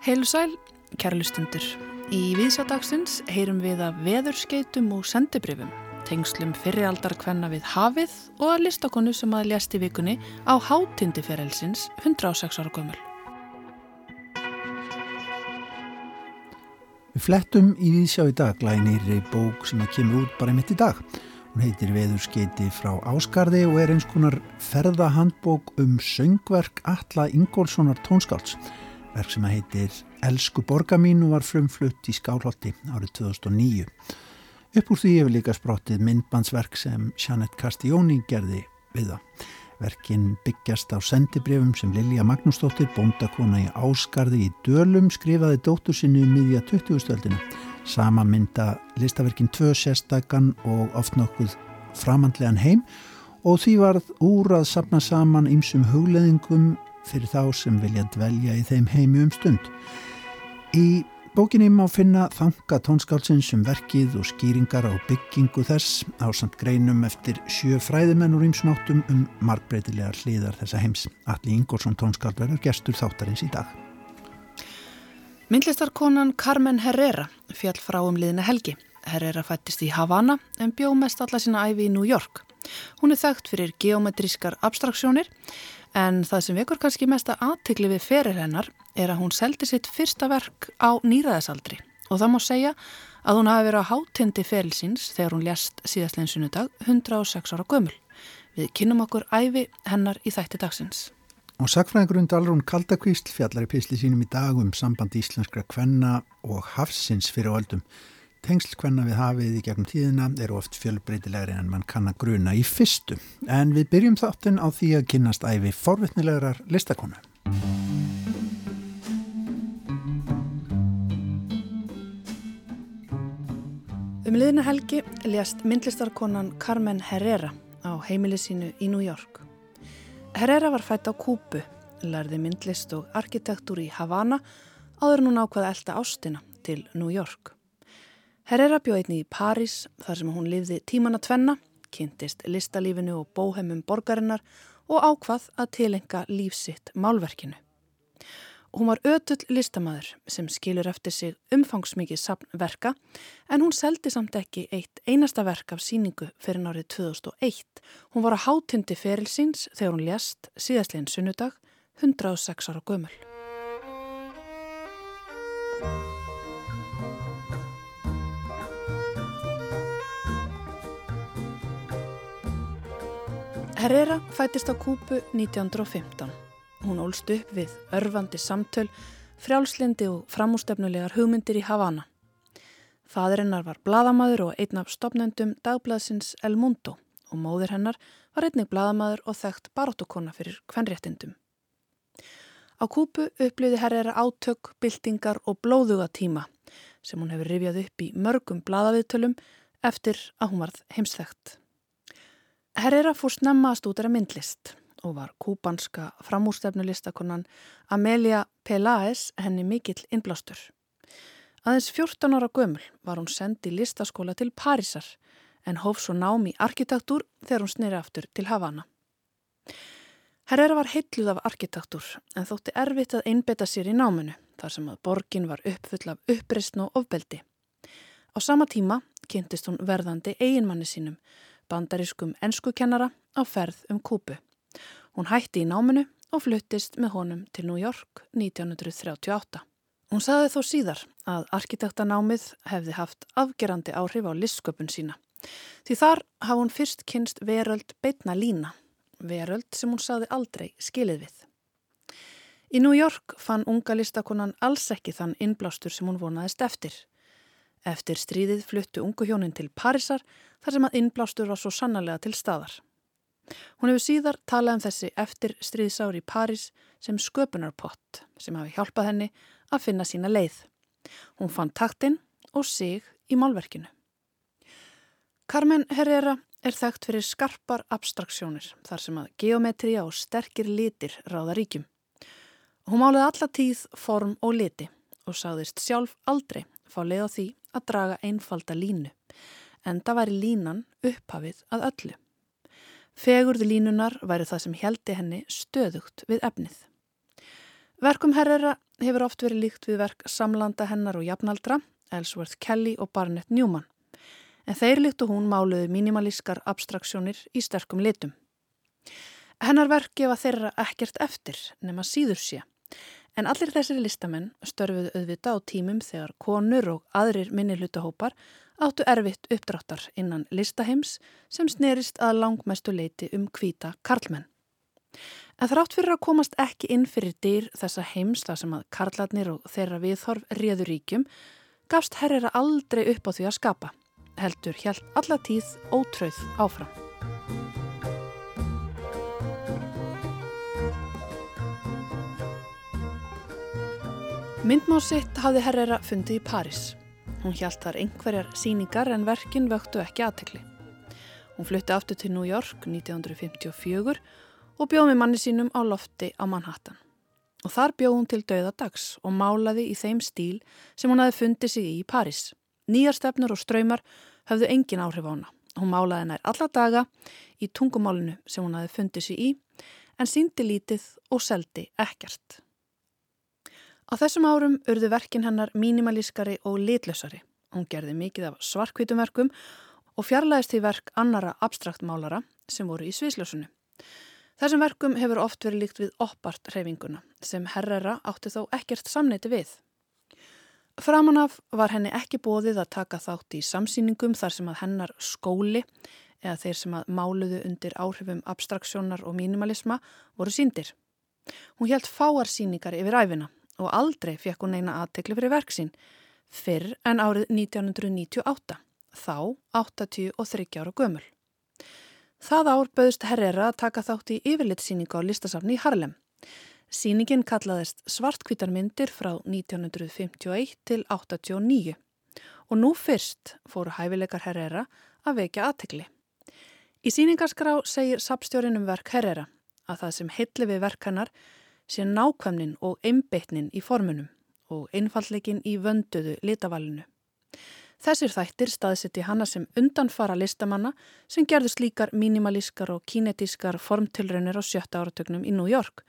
Heilu sæl, kærlustundur. Í viðsjádagsins heyrum við að veðurskeitum og sendibrifum, tengslum fyrrialdar kvenna við hafið og að listakonu sem að ljast í vikunni á hátindi ferelsins 106 ára gömul. Við flettum í viðsjá í dag glænir bók sem að kemur út bara mitt í dag. Hún heitir Veðurskeiti frá Áskarði og er eins konar ferðahandbók um söngverk Alla Ingólfssonar tónskálds verk sem heitir Elsku borga mín og var frumflutt í Skálholti árið 2009. Upp úr því hefur líka sprottið myndbandsverk sem Jeanette Castioni gerði við það. Verkin byggjast á sendibrefum sem Lilja Magnúsdóttir, bóndakona í Áskarði í Dölum, skrifaði dóttur sinni um miðja 20-stöldinu. Sama mynda listaverkin tvö sérstakann og oft nokkuð framhandlegan heim og því varð úr að sapna saman ýmsum hugleðingum fyrir þá sem vilja dvelja í þeim heimi um stund. Í bókinni má finna þanga tónskálsins um verkið og skýringar á byggingu þess á samt greinum eftir sjö fræðimenn úr ímsnáttum um markbreytilegar hliðar þessa heims. Alli Ingórsson tónskáld verður gestur þáttarins í dag. Myndlistarkonan Carmen Herrera fjall frá um liðina helgi. Herrera fættist í Havana en bjó mest alla sína æfi í New York. Hún er þekkt fyrir geometrískar abstraksjónir En það sem vekur kannski mesta aðtikli við ferir hennar er að hún seldi sitt fyrsta verk á nýraðisaldri og það má segja að hún hafi verið á hátindi ferilsins þegar hún lést síðastlegin sunnudag 106 ára gömul. Við kynum okkur æfi hennar í þætti dagsins. Og sagfræðingurinn Dalrún Kaldakvísl fjallar í písli sínum í dag um samband íslenskra kvenna og hafsins fyrir öldum. Tengsl hvenna við hafið í gegnum tíðina eru oft fjölbreytilegri en mann kann að gruna í fyrstu. En við byrjum þáttinn á því að kynast æfi forvittnilegar listakonu. Um liðna helgi ljast myndlistarkonan Carmen Herrera á heimili sínu í New York. Herrera var fætt á Kúpu, lærði myndlist og arkitektúr í Havana áður nú nákvæða elda ástina til New York. Herrera bjóð einni í París þar sem hún lifði tíman að tvenna, kynntist listalífinu og bóhemum borgarinnar og ákvað að tilenga lífsitt málverkinu. Hún var ötull listamæður sem skilur eftir sig umfangsmikið sapnverka en hún seldi samt ekki eitt einasta verk af síningu fyrir nárið 2001. Hún var á hátundi ferilsins þegar hún lést síðastlegin sunnudag 106 ára gömul. Herrera fætist á Kúpu 1915. Hún ólst upp við örfandi samtöl, frjálslindi og framústefnulegar hugmyndir í Havana. Fadrinnar var bladamadur og einn af stopnendum dagbladsins El Mundo og móður hennar var einnig bladamadur og þekkt baróttukona fyrir kvenréttindum. Á Kúpu upplýði Herrera átök, byltingar og blóðuga tíma sem hún hefur rifjað upp í mörgum bladaviðtölum eftir að hún varð heimsþekkt. Herrera fór snemma að stúdara myndlist og var kúbanska framúrstefnulistakonan Amelia Peláez henni mikill innblástur. Aðeins 14 ára gömul var hún sendið listaskóla til Parísar en hóf svo nám í arkitektúr þegar hún snýri aftur til Havana. Herrera var heitluð af arkitektúr en þótti erfitt að einbeta sér í náminu þar sem að borgin var uppfull af uppristn og ofbeldi. Á sama tíma kynntist hún verðandi eiginmanni sínum bandarískum ennskukennara á ferð um Kúpu. Hún hætti í náminu og fluttist með honum til New York 1938. Hún saði þó síðar að arkitektanámið hefði haft afgerandi áhrif á listsköpun sína. Því þar hafði hún fyrst kynst veröld beitna lína, veröld sem hún saði aldrei skilið við. Í New York fann unga listakonan alls ekki þann innblástur sem hún vonaðist eftir. Eftir stríðið fluttu ungu hjónin til Parísar þar sem að innblástur var svo sannarlega til staðar. Hún hefur síðar talað um þessi eftir stríðsári í París sem sköpunarpott sem hafi hjálpað henni að finna sína leið. Hún fann taktinn og sig í málverkinu. Carmen Herrera er þekkt fyrir skarpar abstraksjónir þar sem að geometria og sterkir litir ráða ríkjum. Hún máliði alla tíð form og liti og sagðist sjálf aldrei fá leið á því að draga einfalda línu, en það væri línan upphafið að öllu. Fegurð línunar væri það sem heldi henni stöðugt við efnið. Verkum Herrera hefur oft verið líkt við verk samlanda hennar og jafnaldra, Ellsworth Kelly og Barnett Newman. En þeir líkt og hún máluðu mínimalískar abstraksjónir í sterkum litum. Hennar verk gefa þeirra ekkert eftir nema síður sé. En allir þessari listamenn störfuðu auðvita á tímum þegar konur og aðrir minni hlutahópar áttu erfitt uppdráttar innan listaheims sem snerist að langmestu leiti um kvíta karlmenn. En þrátt fyrir að komast ekki inn fyrir dyr þessa heims þar sem að karlarnir og þeirra viðhorf réður ríkjum, gafst herrera aldrei upp á því að skapa. Heldur hjælt alla tíð ótröð áfram. Myndmásitt hafði herrera fundið í París. Hún hjælt þar einhverjar síningar en verkin vöktu ekki aðtekli. Hún flutti aftur til New York 1954 og bjóð með manni sínum á lofti á Manhattan. Og þar bjóð hún til dauða dags og málaði í þeim stíl sem hún hafi fundið sig í í París. Nýjar stefnur og ströymar höfðu engin áhrif á hana. Hún málaði nær alla daga í tungumálinu sem hún hafi fundið sig í en síndi lítið og seldi ekkert. Á þessum árum urðu verkin hennar mínimalískari og litlösari. Hún gerði mikið af svarkvítumverkum og fjarlæðist í verk annara abstraktmálara sem voru í svisljósunu. Þessum verkum hefur oft verið líkt við oppart hreyfinguna sem herrera átti þó ekkert samneiti við. Framanaf var henni ekki bóðið að taka þátt í samsýningum þar sem að hennar skóli eða þeir sem að máluðu undir áhrifum abstraksjónar og mínimalisma voru síndir. Hún helt fáarsýningar yfir æfina og aldrei fekk hún eina aðtekli fyrir verksín fyrr en árið 1998, þá 83 ára gömul. Það ár bauðst Herrera að taka þátt í yfirlitsýningu á listasafni í Harlem. Sýningin kallaðist Svartkvítarmyndir frá 1951 til 89 og nú fyrst fóru hæfileikar Herrera að vekja aðtekli. Í sýningarskrá segir sapstjórin um verk Herrera að það sem heitli við verk hennar sé nákvæmnin og einbeitnin í formunum og einfallleikin í vönduðu litavalinu. Þessir þættir staðsetti hanna sem undanfara listamanna sem gerðu slíkar mínimalískar og kínetískar formtilraunir á sjötta áratögnum í New York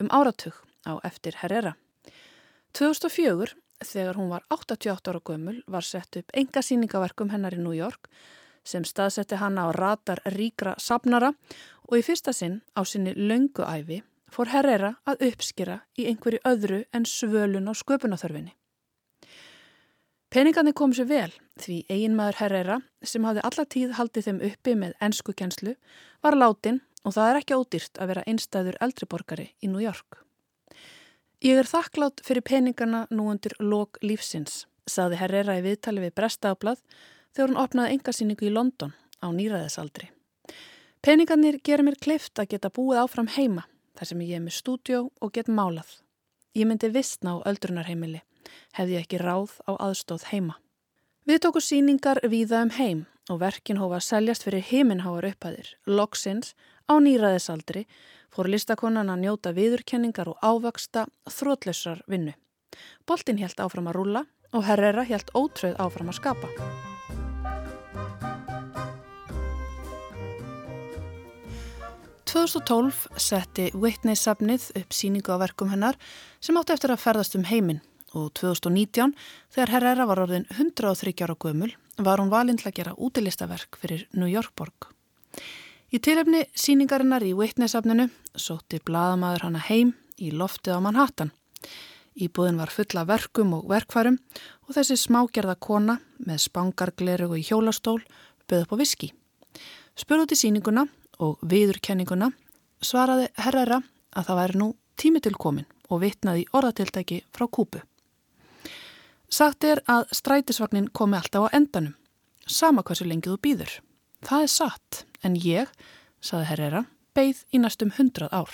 um áratug á eftir Herrera. 2004, þegar hún var 88 ára gömul, var sett upp enga síningaverkum hennar í New York sem staðsetti hanna á ratar ríkra sapnara og í fyrsta sinn á sinni lönguæfi fór Herrera að uppskera í einhverju öðru en svölun á sköpunathörfinni. Peningarnir kom sér vel því eiginmaður Herrera sem hafði alla tíð haldið þeim uppi með ennskukenslu var látin og það er ekki ódýrt að vera einstæður eldriborgari í New York. Ég er þakklátt fyrir peningarna nú undir lok lífsins, saði Herrera í viðtali við Brestaðablað þegar hún opnaði engasýningu í London á nýraðisaldri. Peningarnir gerir mér kleift að geta búið áfram heima þar sem ég er með stúdjó og get málað. Ég myndi vissna á öldrunarheimili, hefði ekki ráð á aðstóð heima. Við tóku síningar viða um heim og verkin hófa að seljast fyrir heiminháar upphæðir. Loksins á nýraðisaldri fór listakonan að njóta viðurkenningar og ávaksta þrótlausar vinnu. Boltin helt áfram að rúla og Herrera helt ótröð áfram að skapa. 2012 setti Whitney-safnið upp síningu á verkum hennar sem átti eftir að ferðast um heiminn og 2019 þegar Herrera var orðin 103 ára gömul var hún valinn til að gera útilistaverk fyrir New York borg. Í tilefni síningarinnar í Whitney-safninu sótti bladamæður hana heim í loftið á Manhattan. Íbúðin var fulla verkum og verkvarum og þessi smágerða kona með spangargleru og í hjólastól böð upp á viski. Spurði út í síninguna og viðurkenninguna svaraði herrera að það væri nú tími til komin og vitnaði orðatiltæki frá kúpu. Sagt er að strætisvagnin komi alltaf á endanum, sama hversu lengið þú býður. Það er satt, en ég, saði herrera, beigð í næstum hundrað ár.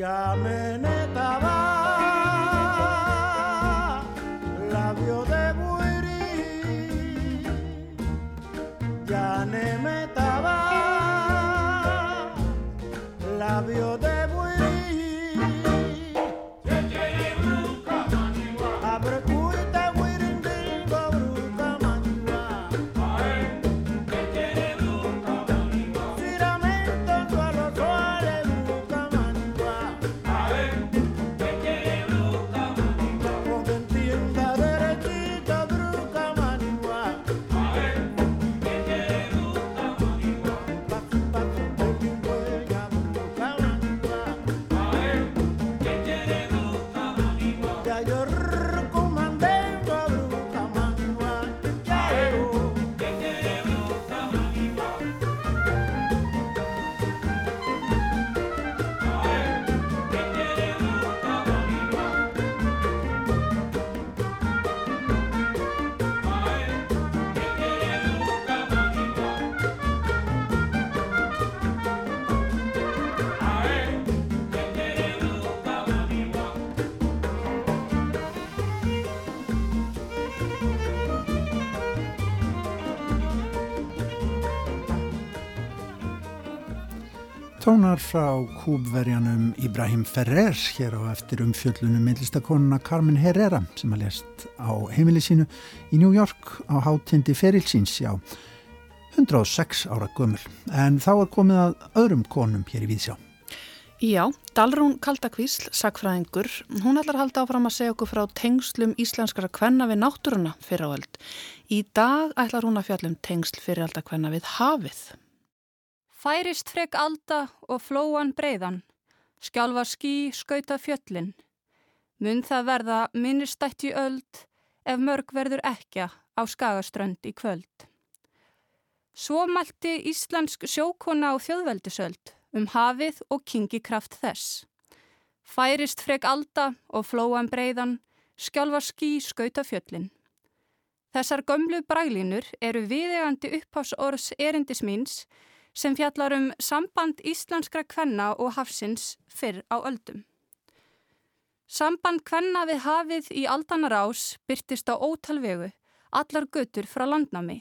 Yeah, man. Tónar frá kúbverjanum Ibrahim Ferrer hér á eftir umfjöllunum myndlistakonuna Carmen Herrera sem að lest á heimili sínu í New York á hátindi ferilsins, já, 106 ára gömul. En þá er komið að öðrum konum hér í Víðsjá. Já, Dalrún Kaldakvísl, sagfræðingur, hún ætlar að halda áfram að segja okkur frá tengslum íslenskara kvenna við náttúruna fyrir áöld. Í dag ætlar hún að fjallum tengsl fyrir alltaf kvenna við hafið. Færist frek alda og flóan breyðan, skjálfa ský skauta fjöllin. Mun það verða minnistætti öld ef mörg verður ekja á skagaströnd í kvöld. Svo mælti íslensk sjókona á þjóðveldisöld um hafið og kingikraft þess. Færist frek alda og flóan breyðan, skjálfa ský skauta fjöllin. Þessar gömlu brælinur eru viðegandi upphásorðs erindis míns sem fjallar um samband íslenskra kvenna og hafsins fyrr á öldum. Samband kvenna við hafið í aldanar ás byrtist á ótalvegu, allar götur frá landnámi.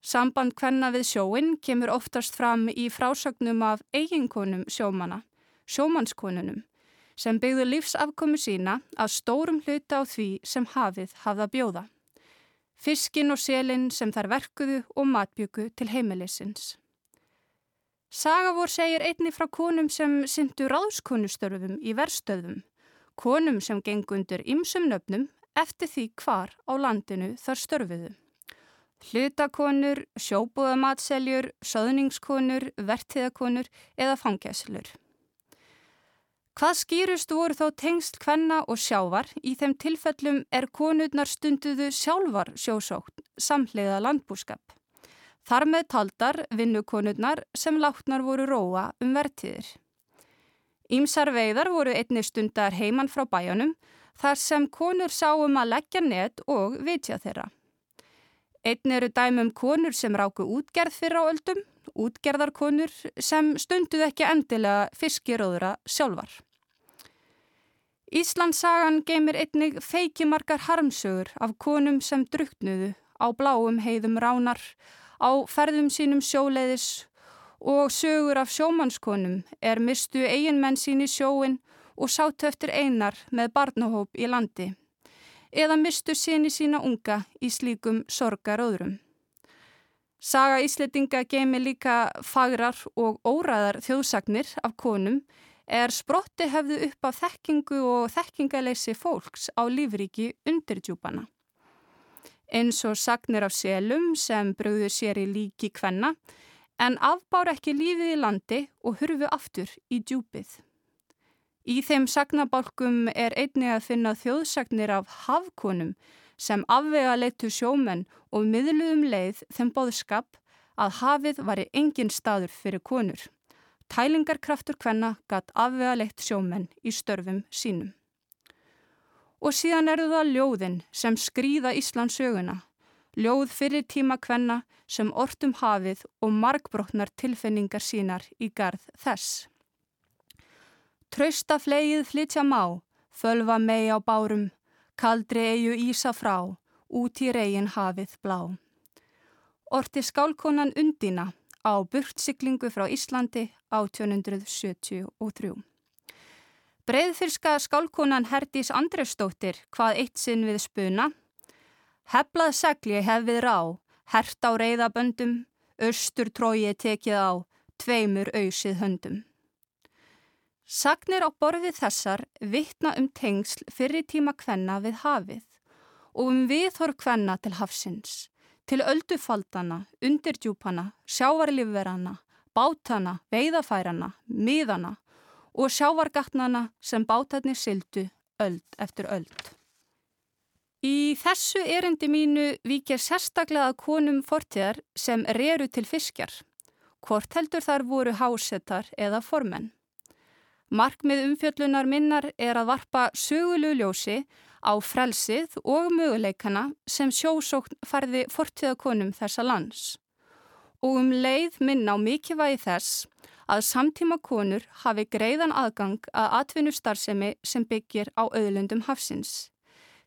Samband kvenna við sjóin kemur oftast fram í frásögnum af eiginkonum sjómana, sjómanskonunum, sem byggðu lífsafkomu sína að stórum hluta á því sem hafið hafða bjóða. Fiskin og selin sem þær verkuðu og matbyggu til heimilisins. Sagavor segir einni frá konum sem syndu ráðskonustörfum í verstöðum, konum sem geng undir ymsum nöfnum eftir því hvar á landinu þar störfiðu. Hlutakonur, sjóbúðamatseljur, söðningskonur, vertiðakonur eða fangjæslur. Hvað skýrust voru þó tengst kvenna og sjávar í þeim tilfellum er konurnar stunduðu sjálfar sjósókn samhliða landbúskap. Þar með taldar vinnukonurnar sem látnar voru róa um vertiðir. Ímsar veiðar voru einni stundar heiman frá bæjanum þar sem konur sáum að leggja net og vitja þeirra. Einn eru dæmum konur sem ráku útgerð fyrir á öldum, útgerðarkonur sem stunduð ekki endilega fiskiróðura sjálfar. Íslandsagan geymir einnig feikimarkar harmsögur af konum sem druknuðu á bláum heiðum ránar, á ferðum sínum sjóleiðis og sögur af sjómannskonum er mistu eiginmenn sín í sjóin og sátu eftir einar með barnahóp í landi eða mistu síni sína unga í slíkum sorgaröðrum. Saga Ísletinga geimi líka fagrar og óræðar þjóðsagnir af konum er sprotti hefðu upp af þekkingu og þekkingaleysi fólks á lífriki undir djúpana. Eins og sagnir af selum sem bröðu sér í líki kvenna en afbár ekki lífið í landi og hurfu aftur í djúpið. Í þeim sagnabálkum er einnig að finna þjóðsagnir af hafkonum sem afvega leitu sjómenn og miðluðum leið þeim bóðskap að hafið var í engin staður fyrir konur. Tælingarkraftur kvenna gatt afvega leitt sjómenn í störfum sínum. Og síðan eru það ljóðin sem skrýða Íslands söguna. Ljóð fyrir tíma kvenna sem ortum hafið og markbrotnar tilfinningar sínar í garð þess. Trausta flegið flytja má, fölva mei á bárum, Kaldri eigu Ísa frá, út í reygin hafið blá. Orti skálkonan undina á burtsiklingu frá Íslandi 1873. Breiðfyrska skálkonan Herdís Andresdóttir hvað eitt sinn við spuna. Heblað segli hefið rá, hert á reyðaböndum, austur tróið tekið á, tveimur auðsið höndum. Sagnir á borfið þessar vittna um tengsl fyrir tíma kvenna við hafið og um viðhor kvenna til hafsins, til öldufaldana, undirdjúpana, sjávarlifverana, bátana, veiðafærana, miðana og sjávargatnana sem bátarnir sildu öld eftir öld. Í þessu erindi mínu vikir sérstaklega að konum fortíðar sem reru til fiskjar, hvort heldur þar voru hásettar eða formenn. Markmið umfjöllunar minnar er að varpa sögululjósi á frelsið og möguleikana sem sjósókn farði fortíðakonum þessa lands og um leið minna á mikilvægi þess að samtíma konur hafi greiðan aðgang að atvinnustarfsemi sem byggir á auðlundum hafsins.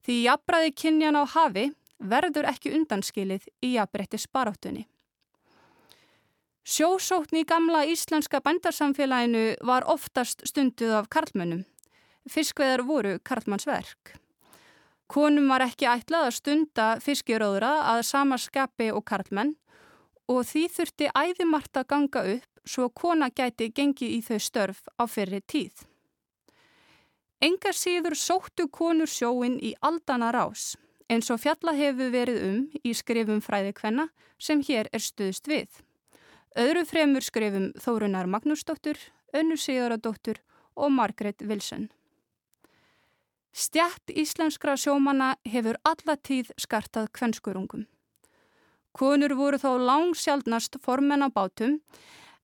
Því jafnbræði kynjan á hafi verður ekki undanskilið í jafnbretti sparáttunni. Sjósókn í gamla íslenska bændarsamfélaginu var oftast stunduð af karlmönnum. Fiskveðar voru karlmannsverk. Konum var ekki ætlað að stunda fiskjuróðra að sama skapi og karlmenn og því þurfti æðimart að ganga upp svo kona gæti gengi í þau störf á fyrri tíð. Engar síður sóttu konur sjóin í aldana rás eins og fjalla hefur verið um í skrifum fræði kvenna sem hér er stuðst við. Öðru fremur skrifum Þórunar Magnúsdóttur, Önnu Sigurðardóttur og Margret Wilson. Stjætt íslenskra sjómanna hefur allatíð skartað kvennskurungum. Konur voru þá langsjaldnast formenn á bátum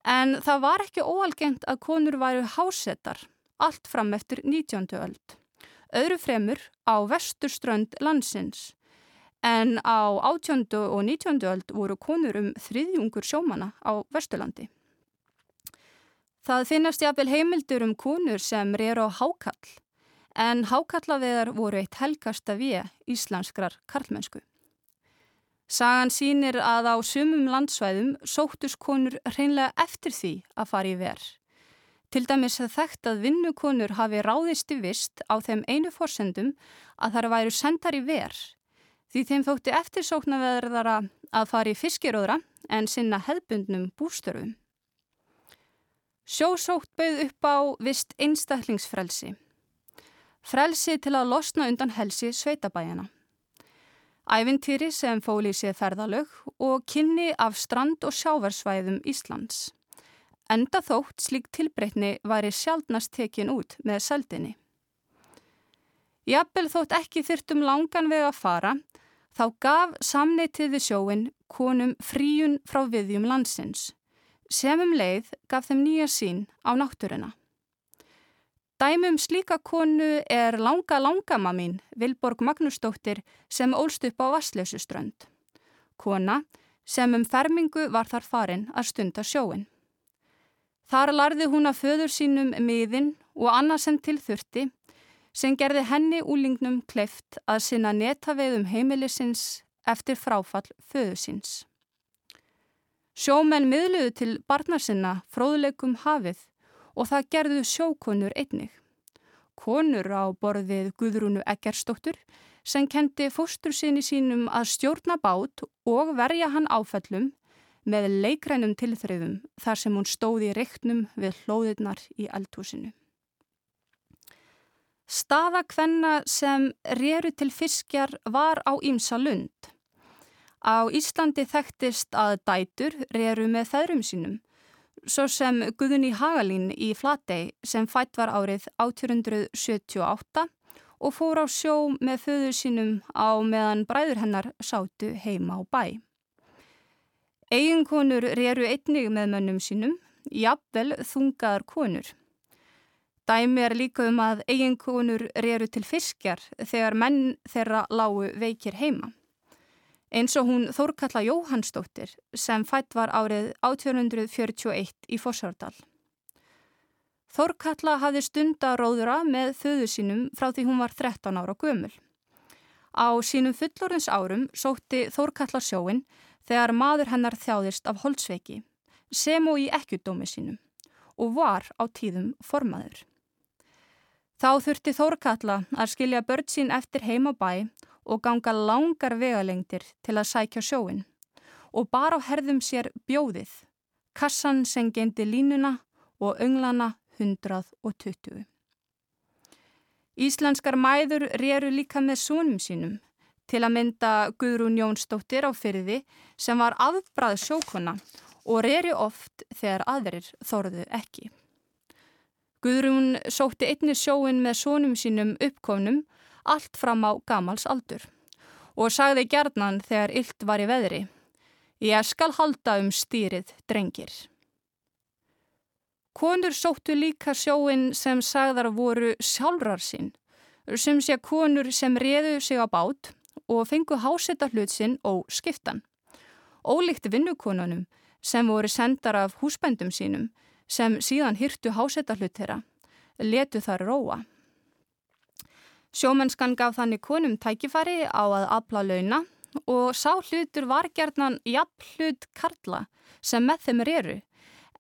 en það var ekki óalgengt að konur væru hásettar allt fram eftir 19. öld. Öðru fremur á vesturströnd landsins en á 18. og 19. öld voru konur um þriðjungur sjómana á Vesturlandi. Það finnast jáfnvel heimildur um konur sem reyru á hákall, en hákallaveðar voru eitt helgasta við íslenskrar karlmennsku. Sagan sínir að á sumum landsvæðum sóttus konur reynlega eftir því að fara í verð. Til dæmis þekkt að vinnukonur hafi ráðist í vist á þeim einu fórsendum að þar væru sendar í verð Því þeim þótti eftirsóknarveðara að fara í fiskiróðra en sinna hefbundnum bústörfum. Sjósótt bauð upp á vist einstaklingsfrelsi. Frelsi til að losna undan helsi sveitabæjana. Ævintýri sem fóli sér ferðalög og kynni af strand- og sjávarsvæðum Íslands. Enda þótt slík tilbreytni væri sjálfnast tekin út með seldinni. Jafnvel þótt ekki þyrtum langan veg að fara Þá gaf samneitið við sjóin konum fríun frá viðjum landsins, sem um leið gaf þeim nýja sín á náttúruna. Dæmum slíka konu er langa langama mín, Vilborg Magnúsdóttir, sem ólst upp á Vasslausuströnd. Kona sem um fermingu var þar farin að stunda sjóin. Þar larði hún að föður sínum miðin og annað sem tilþurfti sem gerði henni úlingnum kleift að sinna netaveiðum heimilisins eftir fráfall föðusins. Sjómenn miðluðu til barnar sinna fróðleikum hafið og það gerðu sjókonur einnig. Konur á borðið Guðrúnu Eggerstóttur sem kendi fóstur sinni sínum að stjórna bát og verja hann áfællum með leikrænum tilþrifum þar sem hún stóði reiknum við hlóðirnar í eldhúsinu. Staða hvenna sem reru til fiskjar var á Ímsa lund. Á Íslandi þekktist að dætur reru með feðrum sínum, svo sem Guðunni Hagalín í Flatey sem fætt var árið 1878 og fór á sjó með föður sínum á meðan bræður hennar sátu heima á bæ. Eginkonur reru einnig með mönnum sínum, jafnvel þungaðar konur. Dæmi er líka um að eiginkonur reru til fiskjar þegar menn þeirra lágu veikir heima. Eins og hún Þórkalla Jóhannsdóttir sem fætt var árið 1841 í Fossárdal. Þórkalla hafði stundaróðura með þöðu sínum frá því hún var 13 ára gömul. Á sínum fullorins árum sótti Þórkalla sjóin þegar maður hennar þjáðist af holdsveiki sem og í ekkjudómi sínum og var á tíðum formaður. Þá þurfti Þórkalla að skilja börn sín eftir heima bæ og ganga langar vegalengdir til að sækja sjóin og bara á herðum sér bjóðið, kassan sem gendi línuna og önglana 120. Íslenskar mæður réru líka með súnum sínum til að mynda Guðrún Jónsdóttir á fyrði sem var afbrað sjókona og réri oft þegar aðrir þorðu ekki. Guðrún sótti einni sjóin með sónum sínum uppkofnum allt fram á gamals aldur og sagði gerðnan þegar illt var í veðri. Ég skal halda um stýrið drengir. Konur sóttu líka sjóin sem sagðar voru sjálfrar sín, sem sé konur sem réðu sig á bát og fengu hásetta hlut sinn og skiptan. Ólíkt vinnukonunum sem voru sendar af húsbændum sínum sem síðan hýrtu hásetahlut þeirra, letu þar róa. Sjómennskan gaf þannig konum tækifari á að afla launa og sá hlutur var gerðnan jafn hlut karla sem með þeim eru,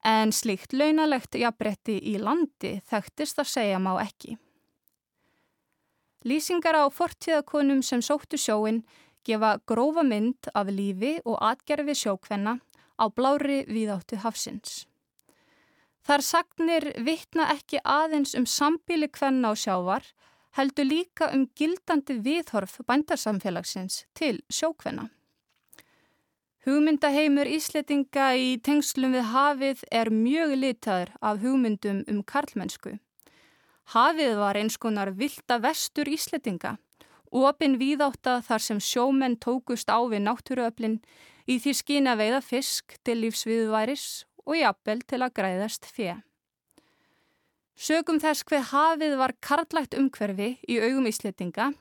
en slíkt launalegt jafnbretti í landi þekktist að segja má ekki. Lýsingar á fortíðakonum sem sóttu sjóin gefa grófa mynd af lífi og atgerfi sjókvenna á blári viðáttu hafsins. Þar sagnir vittna ekki aðeins um sambíli kvenna á sjávar, heldur líka um gildandi viðhorf bændarsamfélagsins til sjókvenna. Hugmyndaheimur Ísletinga í tengslum við hafið er mjög litaður af hugmyndum um karlmennsku. Hafið var eins konar vilda vestur Ísletinga, opin víðátta þar sem sjómenn tókust á við náttúruöflin í því skýna veiða fisk til lífsviðværis og jafnvel til að græðast fjö. Sögum þess hver hafið var karlægt umhverfi í augum íslitinga,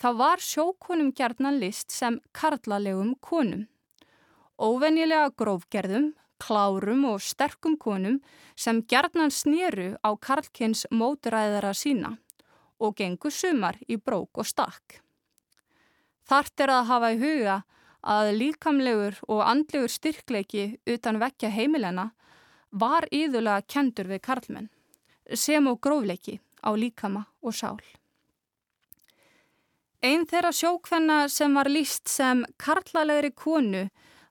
þá var sjókonum gerðnan list sem karlalegum konum. Óvennilega grófgerðum, klárum og sterkum konum sem gerðnan snýru á karlkins mótræðara sína og gengu sumar í brók og stakk. Þart er að hafa í huga að líkamlegur og andlegur styrkleiki utan vekja heimilena var íðulega kendur við karlmenn, sem og grófleiki á líkama og sál. Einn þeirra sjókvenna sem var líst sem karlalegri konu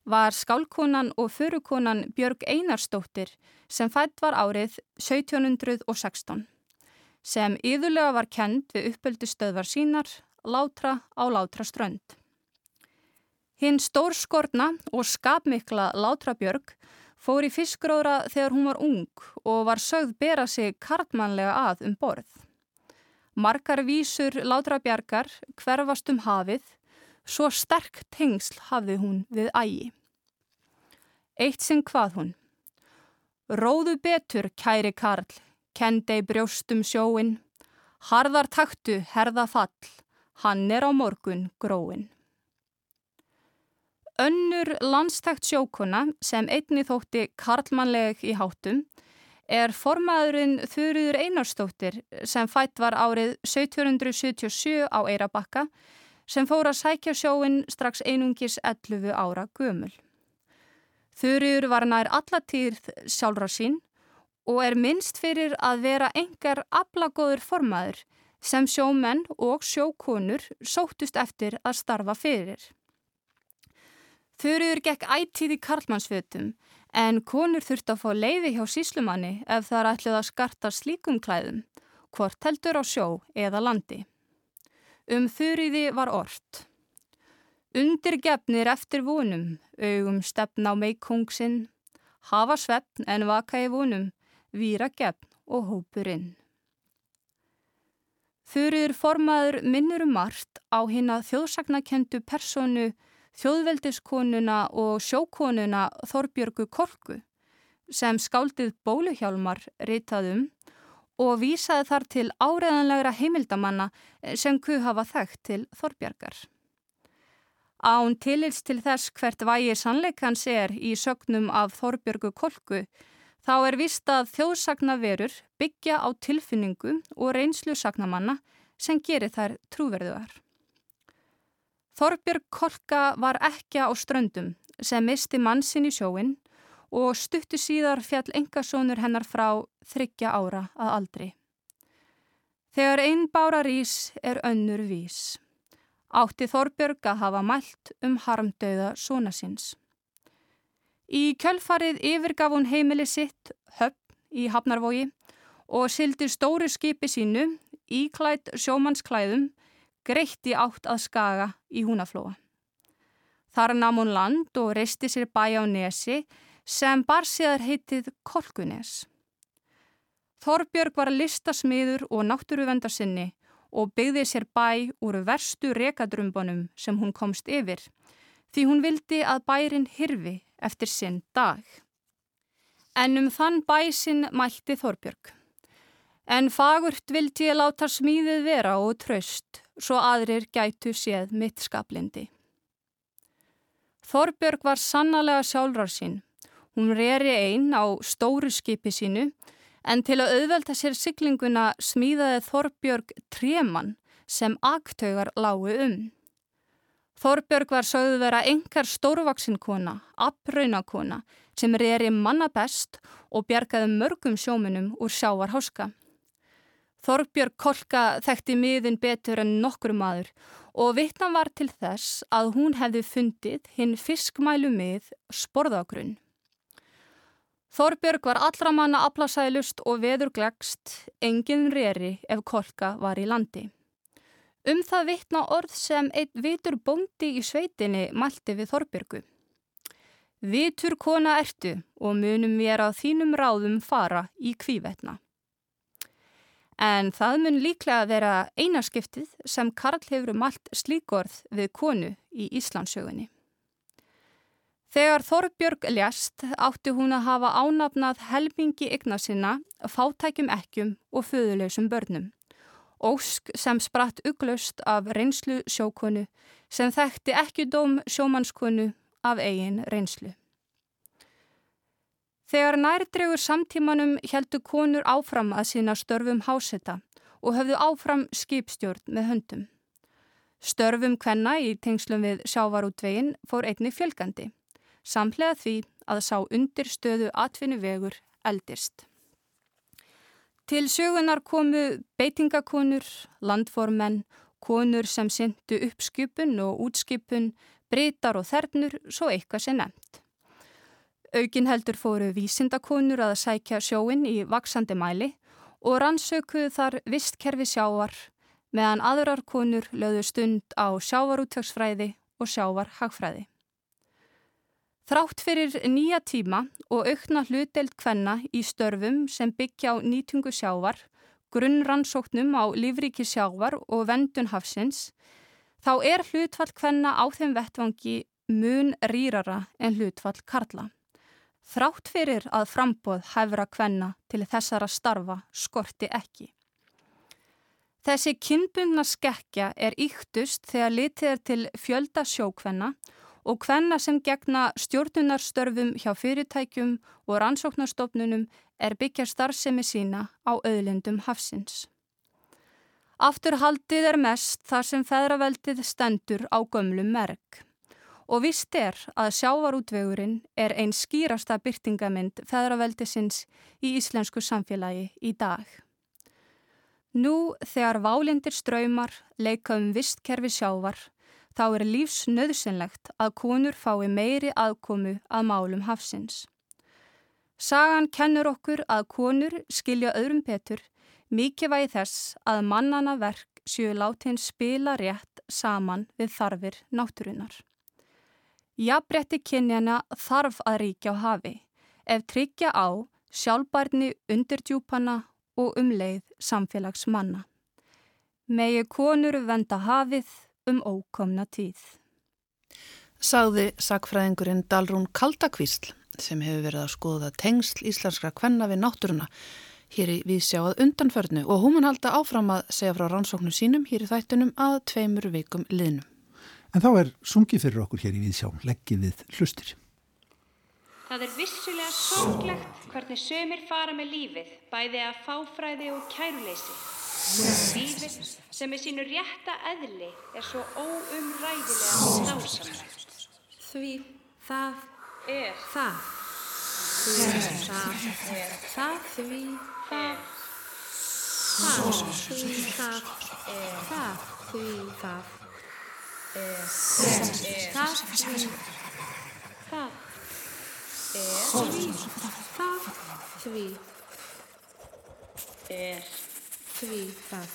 var skálkonan og förukonan Björg Einarstóttir sem fætt var árið 1716, sem íðulega var kend við uppöldu stöðvar sínar, látra á látra strönd. Hinn stórskortna og skapmikla Látrabjörg fór í fiskróðra þegar hún var ung og var sögð bera sig kartmannlega að um borð. Margar vísur Látrabjargar hverfast um hafið, svo sterk tengsl hafði hún við ægi. Eitt sinn hvað hún. Róðu betur, kæri Karl, kendei brjóstum sjóin, harðar taktu, herða fall, hann er á morgun gróin. Önnur landstækt sjókona sem einni þótti karlmannleg í háttum er formaðurinn Þurriður Einarstóttir sem fætt var árið 1777 á Eirabakka sem fór að sækja sjóin strax einungis 11 ára gömul. Þurriður var nær allatýrð sjálfra sín og er minnst fyrir að vera engar aflagóður formaður sem sjómenn og sjókonur sóttust eftir að starfa fyrir. Þurriður gekk ættíð í karlmannsfötum en konur þurfti að fá leiði hjá síslumanni ef það er ætlið að skarta slíkum klæðum hvort heldur á sjó eða landi. Um þurriði var orrt. Undir gefnir eftir vonum, augum stefn á meikungsinn, hafa sveppn en vaka í vonum, víra gefn og hópurinn. Þurriður formaður minnur um margt á hinn að þjóðsagnakendu personu, þjóðveldiskonuna og sjókonuna Þorbjörgu Korku sem skáldið bóluhjálmar ritaðum og vísaði þar til áreðanlegra heimildamanna sem kuð hafa þekkt til Þorbjörgar. Án tilils til þess hvert vægi sannleikans er í sögnum af Þorbjörgu Kolku þá er vist að þjóðsagnaverur byggja á tilfinningu og reynslu sagnamanna sem gerir þær trúverðuar. Þorbjörg Kolka var ekki á ströndum sem misti mannsinn í sjóin og stuttu síðar fjall engasónur hennar frá þryggja ára að aldri. Þegar einn bára rís er önnur vís. Átti Þorbjörg að hafa mælt um harmdauða svona síns. Í kjölfarið yfirgaf hún heimili sitt, höfn í Hafnarvogi og sildi stóru skipi sínu, íklætt sjómannsklæðum, greitti átt að skaga í húnaflóa. Þar nam hún land og reisti sér bæ á nesi sem bar séðar heitið Kolkunes. Þorbjörg var listasmiður og náttúruvendarsinni og byggði sér bæ úr verstu rekadrumbunum sem hún komst yfir því hún vildi að bærin hirfi eftir sinn dag. En um þann bæ sinn mælti Þorbjörg. En fagurt vildi ég láta smíðið vera og tröst svo aðrir gætu séð mitt skaplindi. Þorbjörg var sannlega sjálfrar sín Hún reri einn á stóru skipi sínu en til að auðvelta sér syklinguna smíðaði Þorbjörg Treman sem aktaugar lágu um. Þorbjörg var sögðu vera engar stórvaksinkona, appraunakona sem reri manna best og bjargaði mörgum sjóminum úr sjávarháska. Þorbjörg Kolka þekkti miðin betur en nokkur maður og vittnan var til þess að hún hefði fundið hinn fiskmælu mið sporðagrunn. Þorbjörg var allra manna aflasælust og veður glegst, engin reri ef kolka var í landi. Um það vittna orð sem einn vitur bóndi í sveitinni mælti við Þorbjörgu. Vitur kona ertu og munum á þínum ráðum fara í kvívetna. En það mun líklega vera einaskiptið sem Karl hefur mælt slíkorð við konu í Íslandsögunni. Þegar Þorbjörg ljast átti hún að hafa ánafnað helmingi ygna sinna, fátækjum ekkjum og föðuleysum börnum. Ósk sem spratt uglust af reynslu sjókonu sem þekkti ekki dóm sjómannskonu af eigin reynslu. Þegar nærdregur samtímanum heldu konur áfram að sína störfum háseta og höfðu áfram skipstjórn með höndum. Störfum kvenna í tengslum við sjávarútvegin fór einni fjölgandi samlega því að sá undir stöðu atvinnuvegur eldist. Til sögunar komu beitingakonur, landformenn, konur sem syndu uppskipun og útskipun, breytar og þernur, svo eitthvað sé nefnt. Aukin heldur fóru vísindakonur að sækja sjóin í vaksandi mæli og rannsökuðu þar vistkerfi sjávar meðan aðrar konur lögðu stund á sjávarúttöksfræði og sjávarhagfræði. Þrátt fyrir nýja tíma og aukna hlutdelt kvenna í störfum sem byggja á nýtungu sjávar, grunnrannsóknum á lífríki sjávar og vendun hafsins, þá er hlutfall kvenna á þeim vettvangi mun rýrara en hlutfall karla. Þrátt fyrir að frambóð hæfra kvenna til þessara starfa skorti ekki. Þessi kynbundna skekkja er íktust þegar litið er til fjölda sjókvenna og hvenna sem gegna stjórnunarstörfum hjá fyrirtækjum og rannsóknarstofnunum er byggja starfsemi sína á auðlindum hafsins. Afturhaldið er mest þar sem feðraveldið stendur á gömlum merk og vist er að sjávarútvegurinn er einn skýrasta byrtingamind feðraveldisins í íslensku samfélagi í dag. Nú þegar válindir ströymar leika um vistkerfi sjávar þá er lífsnöðsynlegt að konur fái meiri aðkomu að málum hafsins. Sagan kennur okkur að konur skilja öðrum betur, Mikið þess að mannana verk séu látin spila rétt saman við þarfir náttúrunar. Jafnbretti kynjana þarf að ríkja á hafi ef tryggja á sjálfbarni undirdjúpana og umleið samfélagsmanna. Megi konur venda hafið um ókomna tíð. Sagði sakfræðingurinn Dalrún Kaldakvísl sem hefur verið að skoða tengsl íslenskra kvenna við náttúruna hér í viðsjáað undanförnu og hún mun halda áfram að segja frá rannsóknum sínum hér í þættunum að tveimur vikum liðnum. En þá er sungið fyrir okkur hér í viðsjá, leggið við hlustir. Það er vissulega sorglegt hvernig sömur fara með lífið, bæði að fáfræði og kæruleysi. Lífið sem er sínu rétta eðli er svo óumræðilega násamlegt. Því það Er það. Því það er það. Því það það. Því það er það. Því það er það. Því það er það. Því er því það.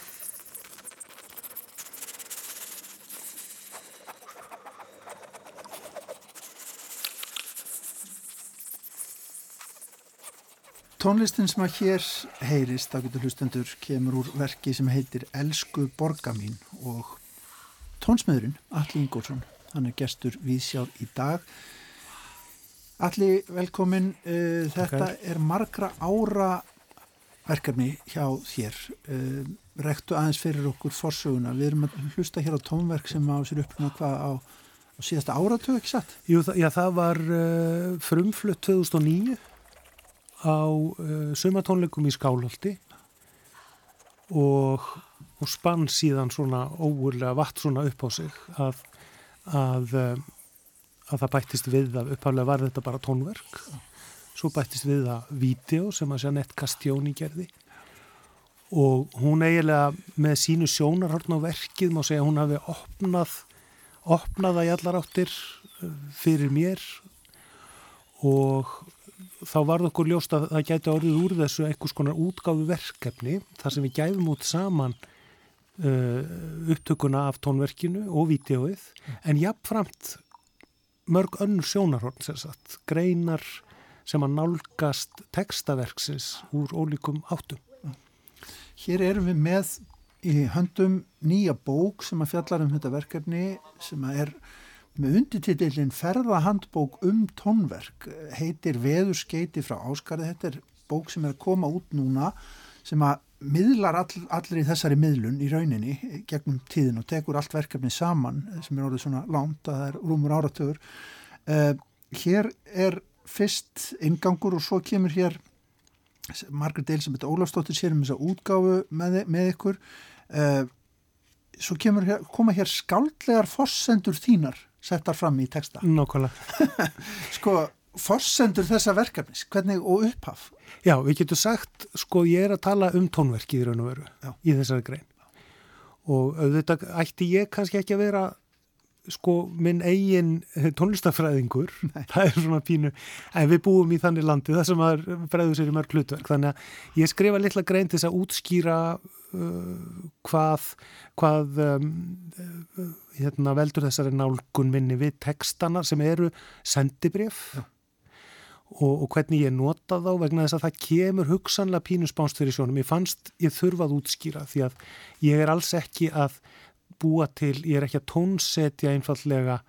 Tónlistin sem að hér heyrist, þá getur hlustendur, kemur úr verki sem heitir Elsku borga mín og tónsmiðurinn, Alli Ingólfsson, hann er gestur viðsjár í dag. Alli, velkomin, uh, þetta er margra ára verkefni hjá þér. Uh, rektu aðeins fyrir okkur forsöguna. Við erum að hlusta hér á tónverk sem á sér uppnum hvað á, á síðasta áratöð, ekki satt? Jú, það, já, það var uh, frumflutt 2009 á uh, sumatónleikum í Skálholti og, og spann síðan svona óurlega vatt svona upp á sig að, að, uh, að það bættist við að uppháðlega var þetta bara tónverk. Svo bættist við að vídeo sem að Jeanette Castjóni gerði. Og hún eiginlega með sínu sjónarhorn á verkið má segja hún hafi opnað opnaða í allar áttir uh, fyrir mér. Og þá varð okkur ljóst að það gæti orðið úr þessu einhvers konar útgáfu verkefni þar sem við gæfum út saman upptökuna af tónverkinu og vídeoið en jafnframt mörg önnur sjónarhorn sem sagt, greinar sem að nálgast textaverksins úr ólíkum áttum. Hér erum við með í höndum nýja bók sem að fjallar um þetta verkefni sem að er með undititillin ferðahandbók um tónverk heitir Veðurskeiti frá Áskarði þetta er bók sem er að koma út núna sem að miðlar all, allir í þessari miðlun í rauninni gegnum tíðin og tekur allt verkefni saman sem er orðið svona lánt að það er rúmur áratögur uh, hér er fyrst ingangur og svo kemur hér Margrét Elisabeth Ólafsdóttir sér um þessa útgáfu með, með ykkur. Uh, svo kemur hér, koma hér skáldlegar forsendur þínar settar fram í texta. Nákvæmlega. sko, forsendur þessa verkefnis hvernig og upphaf Já, við getum sagt, sko, ég er að tala um tónverkið í raun og veru Já. í þessari grein. Og auðvitað ætti ég kannski ekki að vera, sko, minn eigin tónlistafræðingur, það er svona pínu, en við búum í þannig landi það sem að fræðu sér í mörg hlutverk, þannig að ég skrifa litla grein til þess að útskýra uh, hvað, hvað um, uh, hérna, veldur þessari nálgun minni við textana sem eru sendibrif. Já og, og hvernig ég nota þá vegna þess að það kemur hugsanlega pínuspánst fyrir sjónum. Ég fannst ég þurfa að útskýra því að ég er alls ekki að búa til, ég er ekki að tónsetja einfallega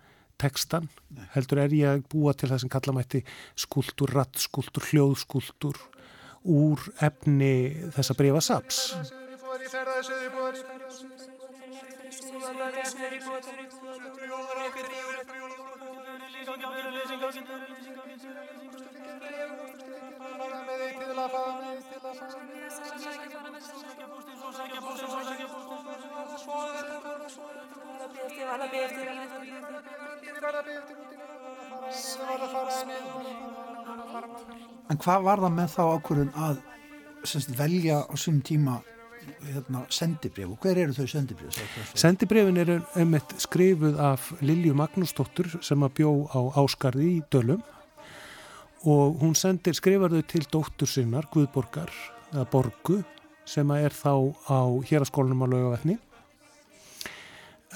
tekstan, Nei. heldur er ég að búa til það sem kalla mætti skuldur, rattskuldur, hljóðskuldur úr efni þessa brefa saps. En hvað var það með þá ákvörðun að velja á sínum tíma hérna, sendibrif og hver eru þau sendibrif? Sendibrifin eru einmitt skrifuð af Lilju Magnúsdóttur sem að bjó á Áskarði í Dölum. Og hún sendir, skrifar þau til dóttur sinnar, Guðborgar, eða Borgu sem er þá á héraskólanum á laugavetni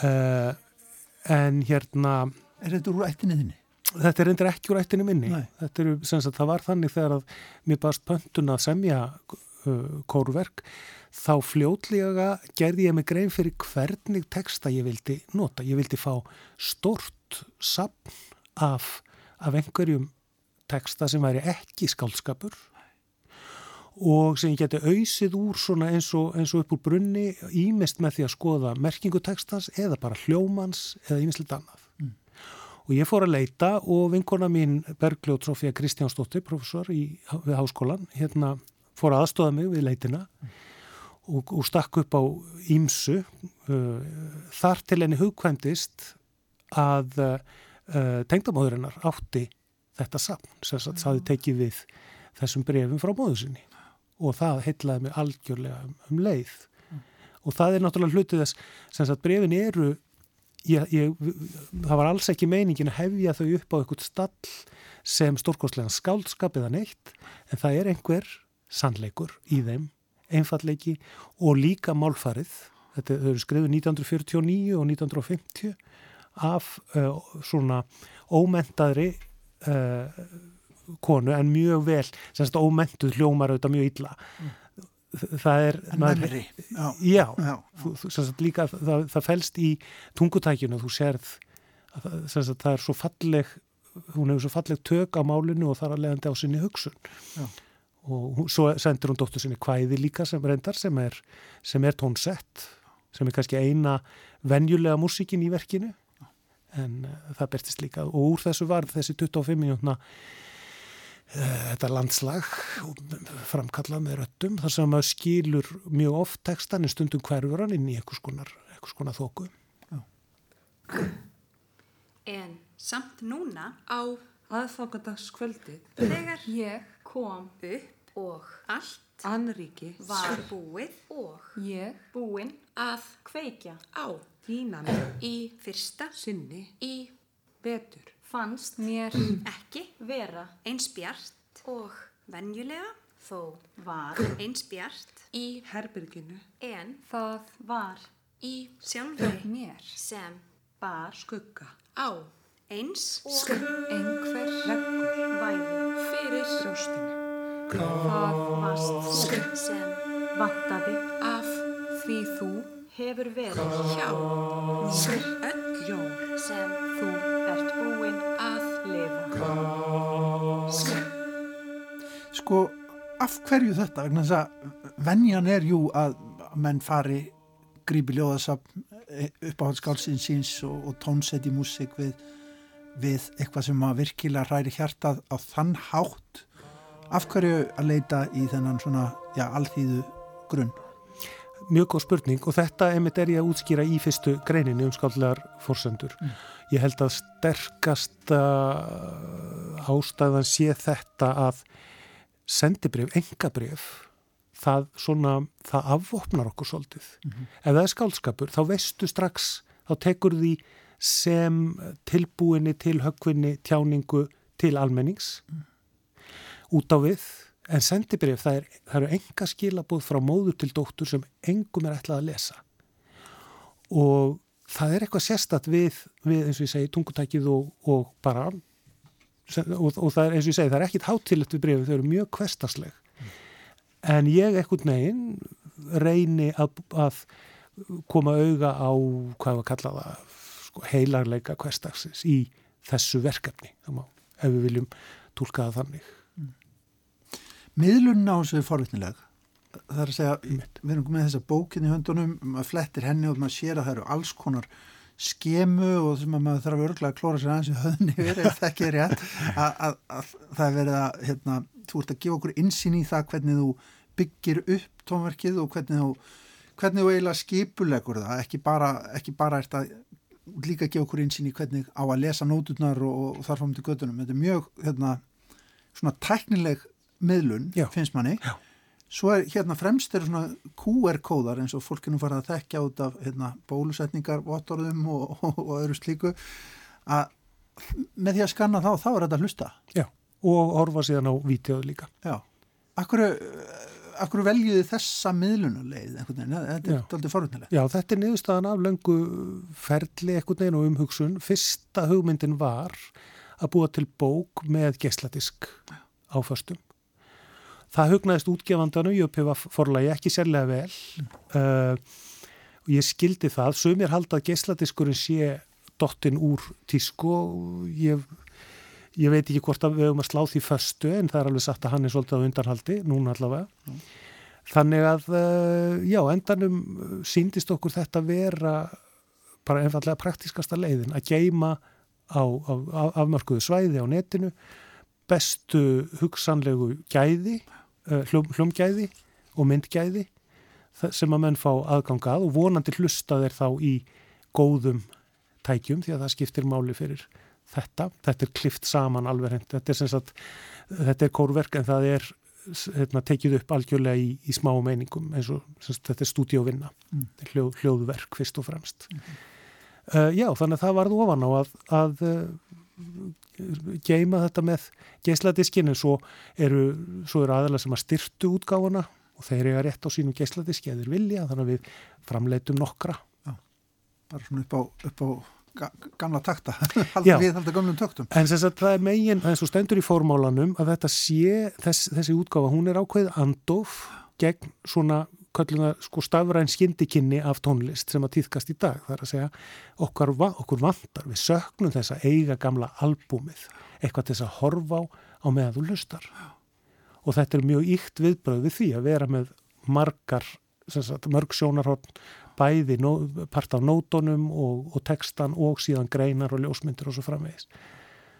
uh, en hérna Er þetta úr ættinni þinni? þetta er reyndir ekki úr ættinu minni. Sem sagt, það var þannig þegar að mér baðast pöntun að semja uh, kórverk þá fljótlega gerði ég mig grein fyrir hvernig texta ég vildi nota. Ég vildi fá stort sapn af, af einhverjum texta sem væri ekki skálskapur og sem ég geti auðsið úr svona eins og, eins og upp úr brunni ímest með því að skoða merkingu textans eða bara hljómans eða ímislegt annað. Og ég fór að leita og vinkona mín Bergljóð Sofía Kristjánsdóttir, professor í, við háskólan, hérna fór að aðstóða mig við leitina og, og stakk upp á ímsu. Uh, þar til henni hugkvæmdist að uh, tengdamóðurinnar átti þetta saman, sem það tekið við þessum brefum frá móðu sinni og það heitlaði mig algjörlega um, um leið. Og það er náttúrulega hlutið þess, sem sagt brefin eru Ég, ég, það var alls ekki meiningin að hefja þau upp á eitthvað stall sem stórkostlega skáldskap eða neitt en það er einhver sannleikur í þeim, einfallleiki og líka málfarið. Þetta eru skrifið 1949 og 1950 af uh, svona ómentaðri uh, konu en mjög vel, semst ómentuð hljómar auðvitað mjög illa. Það er mennri, já. já, Já, þú, þú, sem sagt, líka það, það fælst í tungutækjunu þú sérð að það, sem sagt, það er svo falleg hún hefur svo falleg tök á málinu og þar að leiðandi á sinni hugsun. Já. Og hún, svo sendur hún dóttur sinni kvæði líka sem reyndar sem er, sem er tónsett sem er kannski eina venjulega músíkin í verkinu. En uh, það bertist líka. Og úr þessu var þessi 25 minútna þetta landslag framkallað með röttum þar sem maður skilur mjög oft textan en stundum hverfur hann inn í einhvers konar, einhvers konar þóku. En samt núna á aðfangadagskvöldið. þegar Ég kom upp og. Allt annríki var búið og. Ég búin að kveikja. á þínan í fyrsta sinni í betur. fannst mér ekki vera eins bjart og venjulega þó var eins bjart í herbyrginu en það var í sjálfri mér sem bar skugga á eins og einhver leggur væri fyrir brjóstinu það varst þú sem vantaði af því þú hefur verið hjá öll jól sem þú ert búin að lifa Sko, af hverju þetta? Vegna þess að venjan er jú að menn fari grípi ljóðasafn upp á skálsins síns og, og tónsett í músík við, við eitthvað sem að virkilega hræri hjartað á þann hátt. Af hverju að leita í þennan svona, já, alþýðu grunn? Mjög góð spurning og þetta einmitt er ég að útskýra í fyrstu greininni um skállegar fórsendur. Ég held að sterkasta ástæðan sé þetta að sendibrif, engabrif, það svona, það afvopnar okkur svolítið. Ef það er skálskapur, þá veistu strax, þá tekur því sem tilbúinni til höggvinni tjáningu til almennings út á við, en sendibrif, það, er, það eru enga skilabóð frá móður til dóttur sem engum er ætlað að lesa. Og það er eitthvað sérstatt við, við eins og ég segi, tungutækið og, og bara og, og það er eins og ég segi, það er ekkit hátilegt við brefið, þau eru mjög kvestasleg en ég ekkert neginn reyni að, að koma auga á hvað var kallað að sko, heilarleika kvestagsins í þessu verkefni. Má, ef við viljum tólka það þannig Miðlunna á þessu er forvitnileg. Það er að segja, við erum með þessa bókin í höndunum, maður flettir henni og maður sér að það eru alls konar skemu og sem að maður þarf örgulega að klóra sér aðeins í höfni verið, ef það ekki er rétt, að, að, að það er verið að, hérna, þú ert að gefa okkur insýn í það hvernig þú byggir upp tónverkið og hvernig þú, hvernig þú eiginlega skipulegur það, ekki bara, ekki bara ert að líka gefa okkur insýn í hvernig á að lesa nóturnar og, og þar fram til göttunum. Þetta er mjög, hérna, svona tæknileg miðlun, Já. finnst manni. Já. Svo er hérna fremst eru svona QR-kóðar eins og fólkinu farið að þekkja út af hérna, bólusetningar, vottorðum og, og, og öðru slíku að með því að skanna þá, þá er þetta hlusta. Já, og horfa síðan á vídeoð líka Já. Akkur, akkur veljuði þessa miðlunuleið einhvern veginn, þetta er aldrei forvitnilegt. Já, þetta er niðurstaðan af löngu ferli ekkert neginn og umhugsun. Fyrsta hugmyndin var að búa til bók með geisladisk á föstum. Það hugnaðist útgefandanum, Jöpiða forlagi, ekki sérlega vel. Uh, og ég skildi það. Sumir halda að geisladiskurinn sé dottin úr tísku og ég, ég veit ekki hvort að við höfum að slá því föstu en það er alveg satt að hann er svolítið á undanhaldi, núna allavega. Þannig að, uh, já, endanum síndist okkur þetta vera bara einfallega praktiskasta leiðin að geima á, á, á afmörkuðu svæði á netinu bestu hugsanlegu gæði, uh, hljóm, hljómgæði og myndgæði sem að menn fá aðgangað og vonandi hlusta þeir þá í góðum tækjum því að það skiptir máli fyrir þetta. Þetta er klift saman alveg hreint. Þetta er sem sagt, þetta er kórverk en það er hérna, tekið upp algjörlega í, í smá meiningum eins og sagt, þetta er stúdíóvinna, Mm. hljóð, hljóðverk fyrst og fremst. Uh, já, þannig að það varð ofan á að, að uh, geima þetta með geisladiskinn en svo eru, svo eru aðalega sem að styrtu útgáfuna og þeir eiga rétt á sínum geisladiski eða þeir vilja, þannig að við framleitum nokkra. bara svona upp á, upp á ga- gamla takta, Já. halda við halda gamlum töktum. En þess að það er megin, eins og stendur í fórmálanum að þetta sé, þess, þessi útgáfa, hún er ákveð andof gegn svona kölluna sko stafræn skyndikinni af tónlist sem að týðkast í dag. Það er að segja okkar, okkur vantar, við söknum þess að eiga gamla albúmið, eitthvað til þess að horfa á á meðan þú hlustar. Og þetta er mjög ykt viðbröð við því að vera með margar, sem sagt, mörg sjónarhorn, bæði nó, part af nótonum og, og textan og síðan greinar og ljósmyndir og svo framvegis.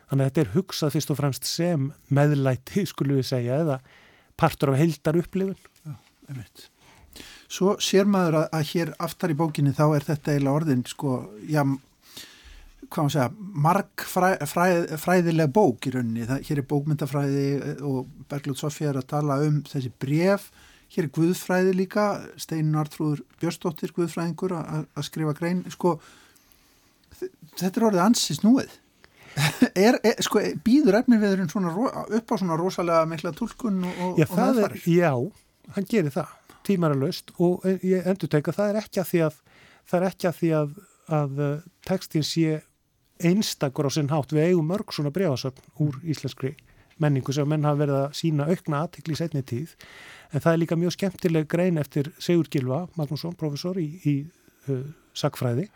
Þannig að þetta er hugsað fyrst og fremst sem meðlæti, skulum við segja, eða partur af heildar upplifun. Einmitt. Svo sér maður að, að hér aftar í bókinni þá er þetta eiginlega orðin sko, já, hvað maður segja, marg fræ, fræ, fræðileg bók í rauninni. Það, hér er bókmyndafræði og Bergljótt Sofía er að tala um þessi bref. Hér er Guðfræði líka, Steinin Artrúður Björstóttir Guðfræðingur að skrifa grein. Sko, þetta er orðið ansi snúið. er, er, sko, býður efniviðurinn upp á svona rosalega mikla tólkun og, og, og meðfarir? já, hann gerir það, tímaralaust og eh, ég endur teka, það er ekki að því að, það er ekki að því að, að eh, textin sé einstakur á sinn hátt, við eigum mörg svona brefasöfn úr íslenskri menningu sem menn hafa verið að sína aukna aðtikli í setni tíð, en það er líka mjög skemmtileg grein eftir Sigur Gilva Magnússon, professor í, í uh, sagfræði,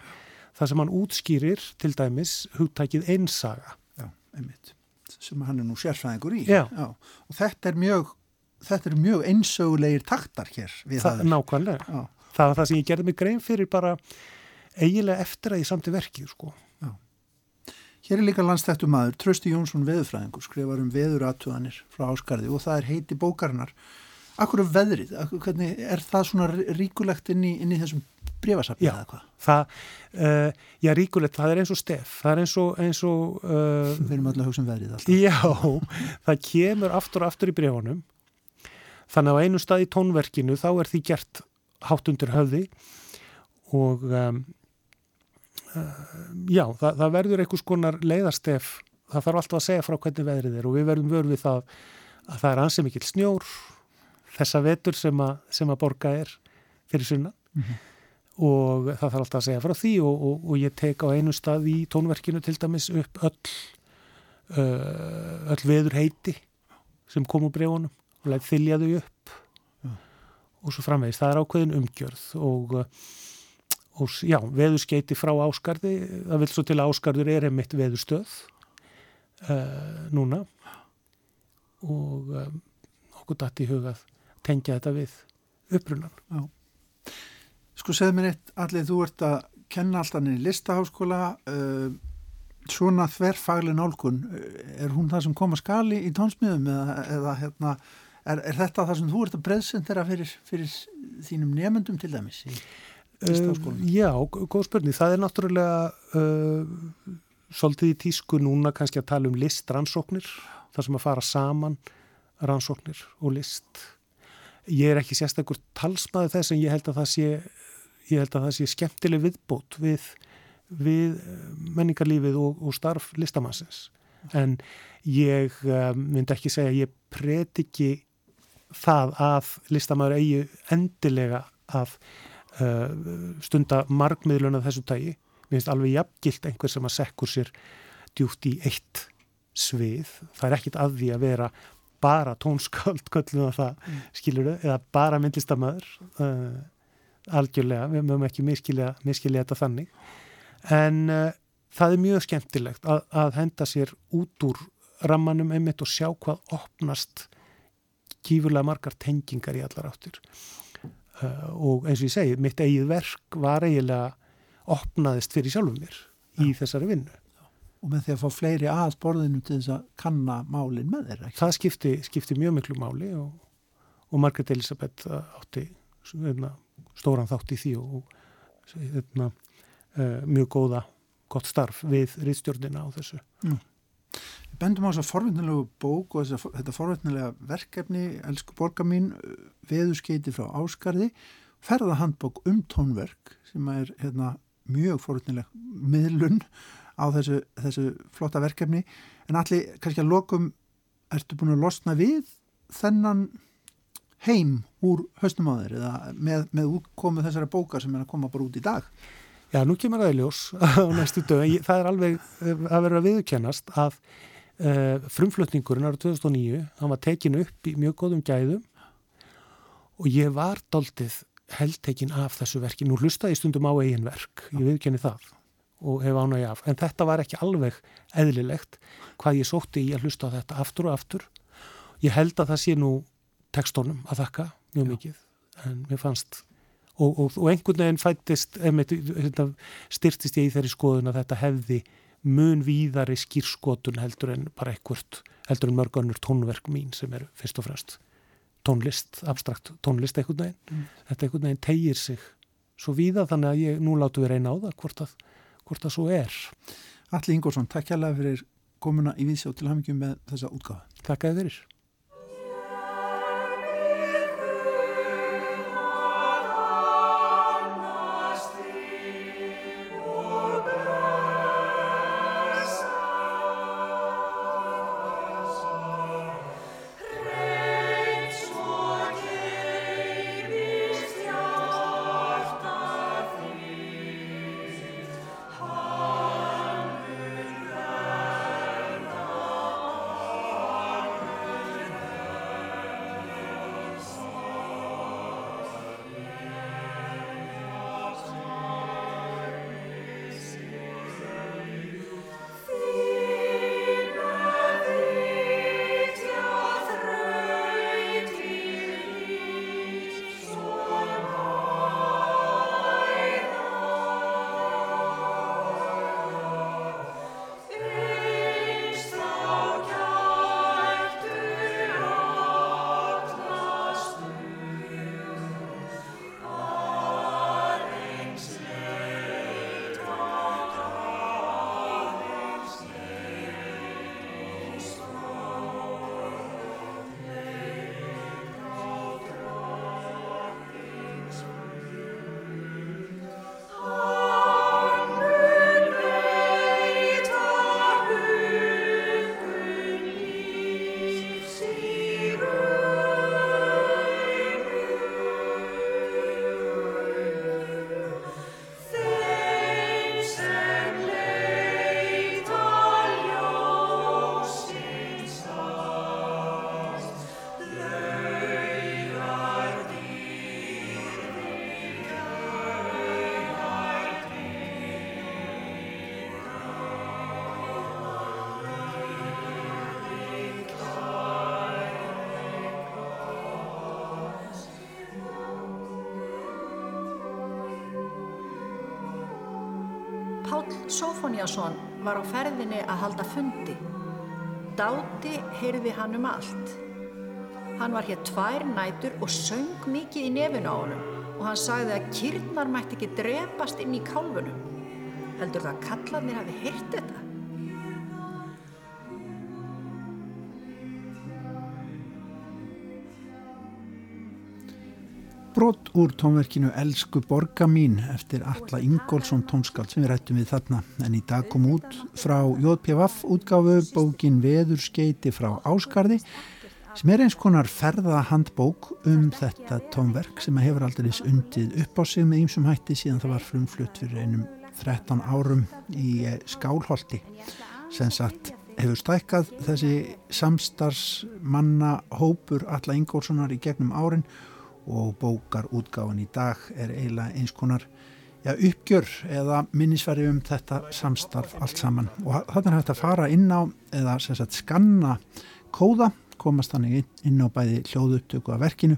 þar sem hann útskýrir til dæmis hugtækið einsaga. Já, einmitt. Sem hann er nú sérfræðingur í. Já. Og þetta er mjög, þetta er mjög einsögulegir taktar hér við Það, nákvæmlega. Já, það var það sem ég gerði mig grein fyrir bara eiginlega eftir að ég samti verkið sko. Hér er líka landstættu maður, Trösti Jónsson veðurfræðingur, skrifar um veðuratuðanir frá Áskarði og það er heiti bókarinnar. Akkur er veðrið? Hvernig er það svona ríkulegt inn í, inn í þessum brefasafni Já. eða hvað? það, uh, já ríkulegt, það er eins og stef það er eins og, eins og uh, Við erum öll að hugsa um veðrið alltaf. já, það kemur aftur og aftur í brefunum þannig að á einu stað í tónverkinu þá er því gert hátt undir höfði og um, uh, já, það, það verður einhvers konar leiðastef það þarf alltaf að segja frá hvernig veðrið er og við verðum vör við það að það er ansið mikill snjór þessa vetur sem að, sem að borga er fyrir sunnan. Og það þarf alltaf að segja frá því og, og, og ég tek á einu stað í tónverkinu til dæmis upp öll uh, öll veður heiti sem kom úr læt þylja þau upp. Og svo framvegis, það er ákveðin umgjörð og, uh, og já, veðurskeiti frá Áskarði það vil svo til að Áskarður er einmitt veðurstöð uh, núna. Og um, okkur datt í hugað tengja þetta við upprunan Sko segðu mér eitt, allir þú ert að kenna alltaf niður listaháskóla uh, svona þverfagli nálgun. Er hún það sem kom að skali í tónsmiðum eða, eða hérna er, er þetta það sem þú ert að breyðsendera fyrir, fyrir þínum nefendum til dæmis í listaháskólanum? Uh, já, góð spurning. Það er náttúrulega uh, svolítið í tísku núna kannski að tala um listrannsóknir, þar sem að fara saman rannsóknir og list. Ég er ekki sérstakur talsmaður þess en ég held að það sé, ég held að það sé skemmtileg viðbót við, við menningarlífið og, og starf listamannsins. En ég um, myndi ekki segja að ég prediki það að listamæður eigi endilega að uh, stunda margmiðlun af þessu tægi. Mér finnst alveg jafngilt einhver sem að sekkur sér djúft í eitt svið. Það er ekkit að því að vera bara að það mm. skilur þau, eða bara myndlistamæður uh, algjörlega, við mögum ekki miskilja, miskilja þetta þannig. En uh, það er mjög skemmtilegt að, að henda sér út úr rammanum einmitt og sjá hvað opnast kífurlega margar tengingar í allar áttur uh, og eins og ég segi, mitt eigið verk var eiginlega opnaðist fyrir sjálfum mér Já. í þessari vinnu og með því að fá fleiri að borðinu til þess að kanna málinn með þeirra það skipti, skipti mjög miklu máli og, og Margret Elisabeth átti veitna, stóran þátt í því og veitna, uh, mjög góða gott starf við riðstjórnina á þessu mm. Bendum á þess að forvitnilegu bók og að þetta forvitnilega verkefni, elsku borga mín, veðurskeiti frá Áskarði, ferðahandbók um tónverk sem er hérna, mjög forvitnileg miðlun á þessu, þessu flotta verkefni. En allir, kannski að lokum, ertu búin að losna við þennan heim úr höstum á þeir eða með, með útkomu þessara bókar sem er að koma bara út í dag? Já, nú kemur það í ljós á næstu dög. Það er alveg að vera að viðkennast að uh, frumflutningurinn ára 2009, hann var tekin upp í mjög góðum gæðum og ég var doldið heldtekin af þessu verki. Nú hlustaði stundum á eigin verk, ég viðkenni það og hef ánægi af. En þetta var ekki alveg eðlilegt hvað ég sótti í að hlusta á þetta aftur og aftur. Ég held að það sé nú tekstónum að þakka mjög mikið en mér fannst og, og, og einhvern veginn fættist hérna, styrtist ég í þeirri skoðun að þetta hefði mun víðari skýrskotun heldur en bara ekkert heldur en mörg önnur tónverk mín sem er fyrst og fremst tónlist, abstrakt tónlist einhvern veginn. Mm. þetta einhvern veginn tegir sig svo víða þannig að ég nú látu við reyna á það hvort að, hvort að svo er. Alli Ingórsson, takk hjálpa fyrir komuna í Vísjó til hafmyggjum með þessa útgáða Takk að þið fyrir Sófóniasson var á ferðinni að halda fundi. Dáti heyrði hann um allt. Hann var hér tvær nætur og söng mikið í nefinu á honum og hann sagði að kýrnar mætti ekki drepast inn í kálfunum. Heldur það að kallarnir hafi heyrt þetta? Brot úr tónverkinu Elsku borga mín eftir Alla Ingólfsson tónskald sem við rættum við þarna. En í dag kom út frá JPVF útgáfu bókin Veðurskeiti frá Áskarði sem er eins konar ferðahandbók um þetta tónverk sem hefur aldrei undið upp á sig með ýmsum hætti síðan það var frumflutt fyrir einum 13 árum í skálholti. Sem sagt hefur stækkað þessi samstarfsmanna hópur alla Ingólfssonar í gegnum árin og bókar útgáðan í dag er eiginlega eins konar ja, uppgjör eða minnisverði um þetta samstarf allt saman og þannig er hægt að fara inn á eða sagt, skanna kóða komast þannig inn á bæði hljóðupptöku af verkinu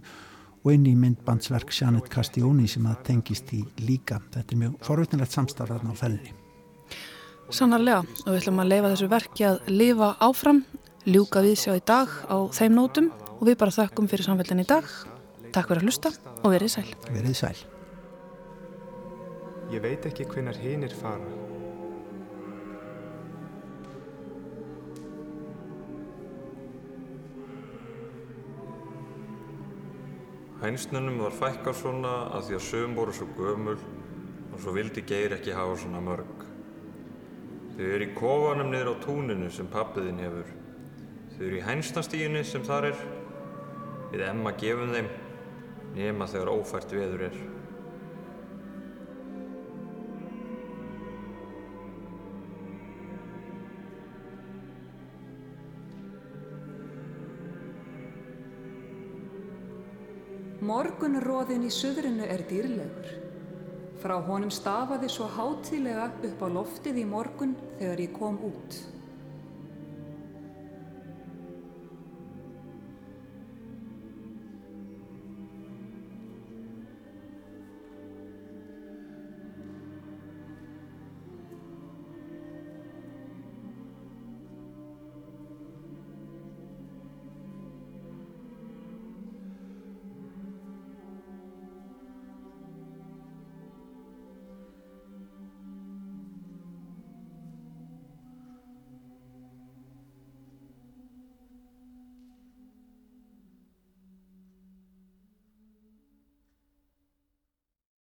og inn í myndbandsverk Janet Castioni sem það tengist í líka. Þetta er mjög forvittnilegt samstarf þarna á felni. Sannarlega og við ætlum að leifa þessu verki að lifa áfram, ljúka við sjá í dag á þeim nótum og við bara þökkum fyrir samfélgin í dag. Takk fyrir að hlusta og verið sæl. Verið sæl. Ég veit ekki hvenar hinn er fara. Hænsnunum var fækkar svona að því að sögum voru svo gömul og svo vildi Geir ekki hafa svona mörg. Þau eru í kofanum niður á túninu sem pappiðinn hefur. Þau eru í hænsnastíginni sem þar er. Við emma gefum þeim nema þegar ófært veður er. Morgunróðin í suðrinu er dýrlegur. Frá honum stafaði svo hátílega upp á loftið í morgun þegar ég kom út.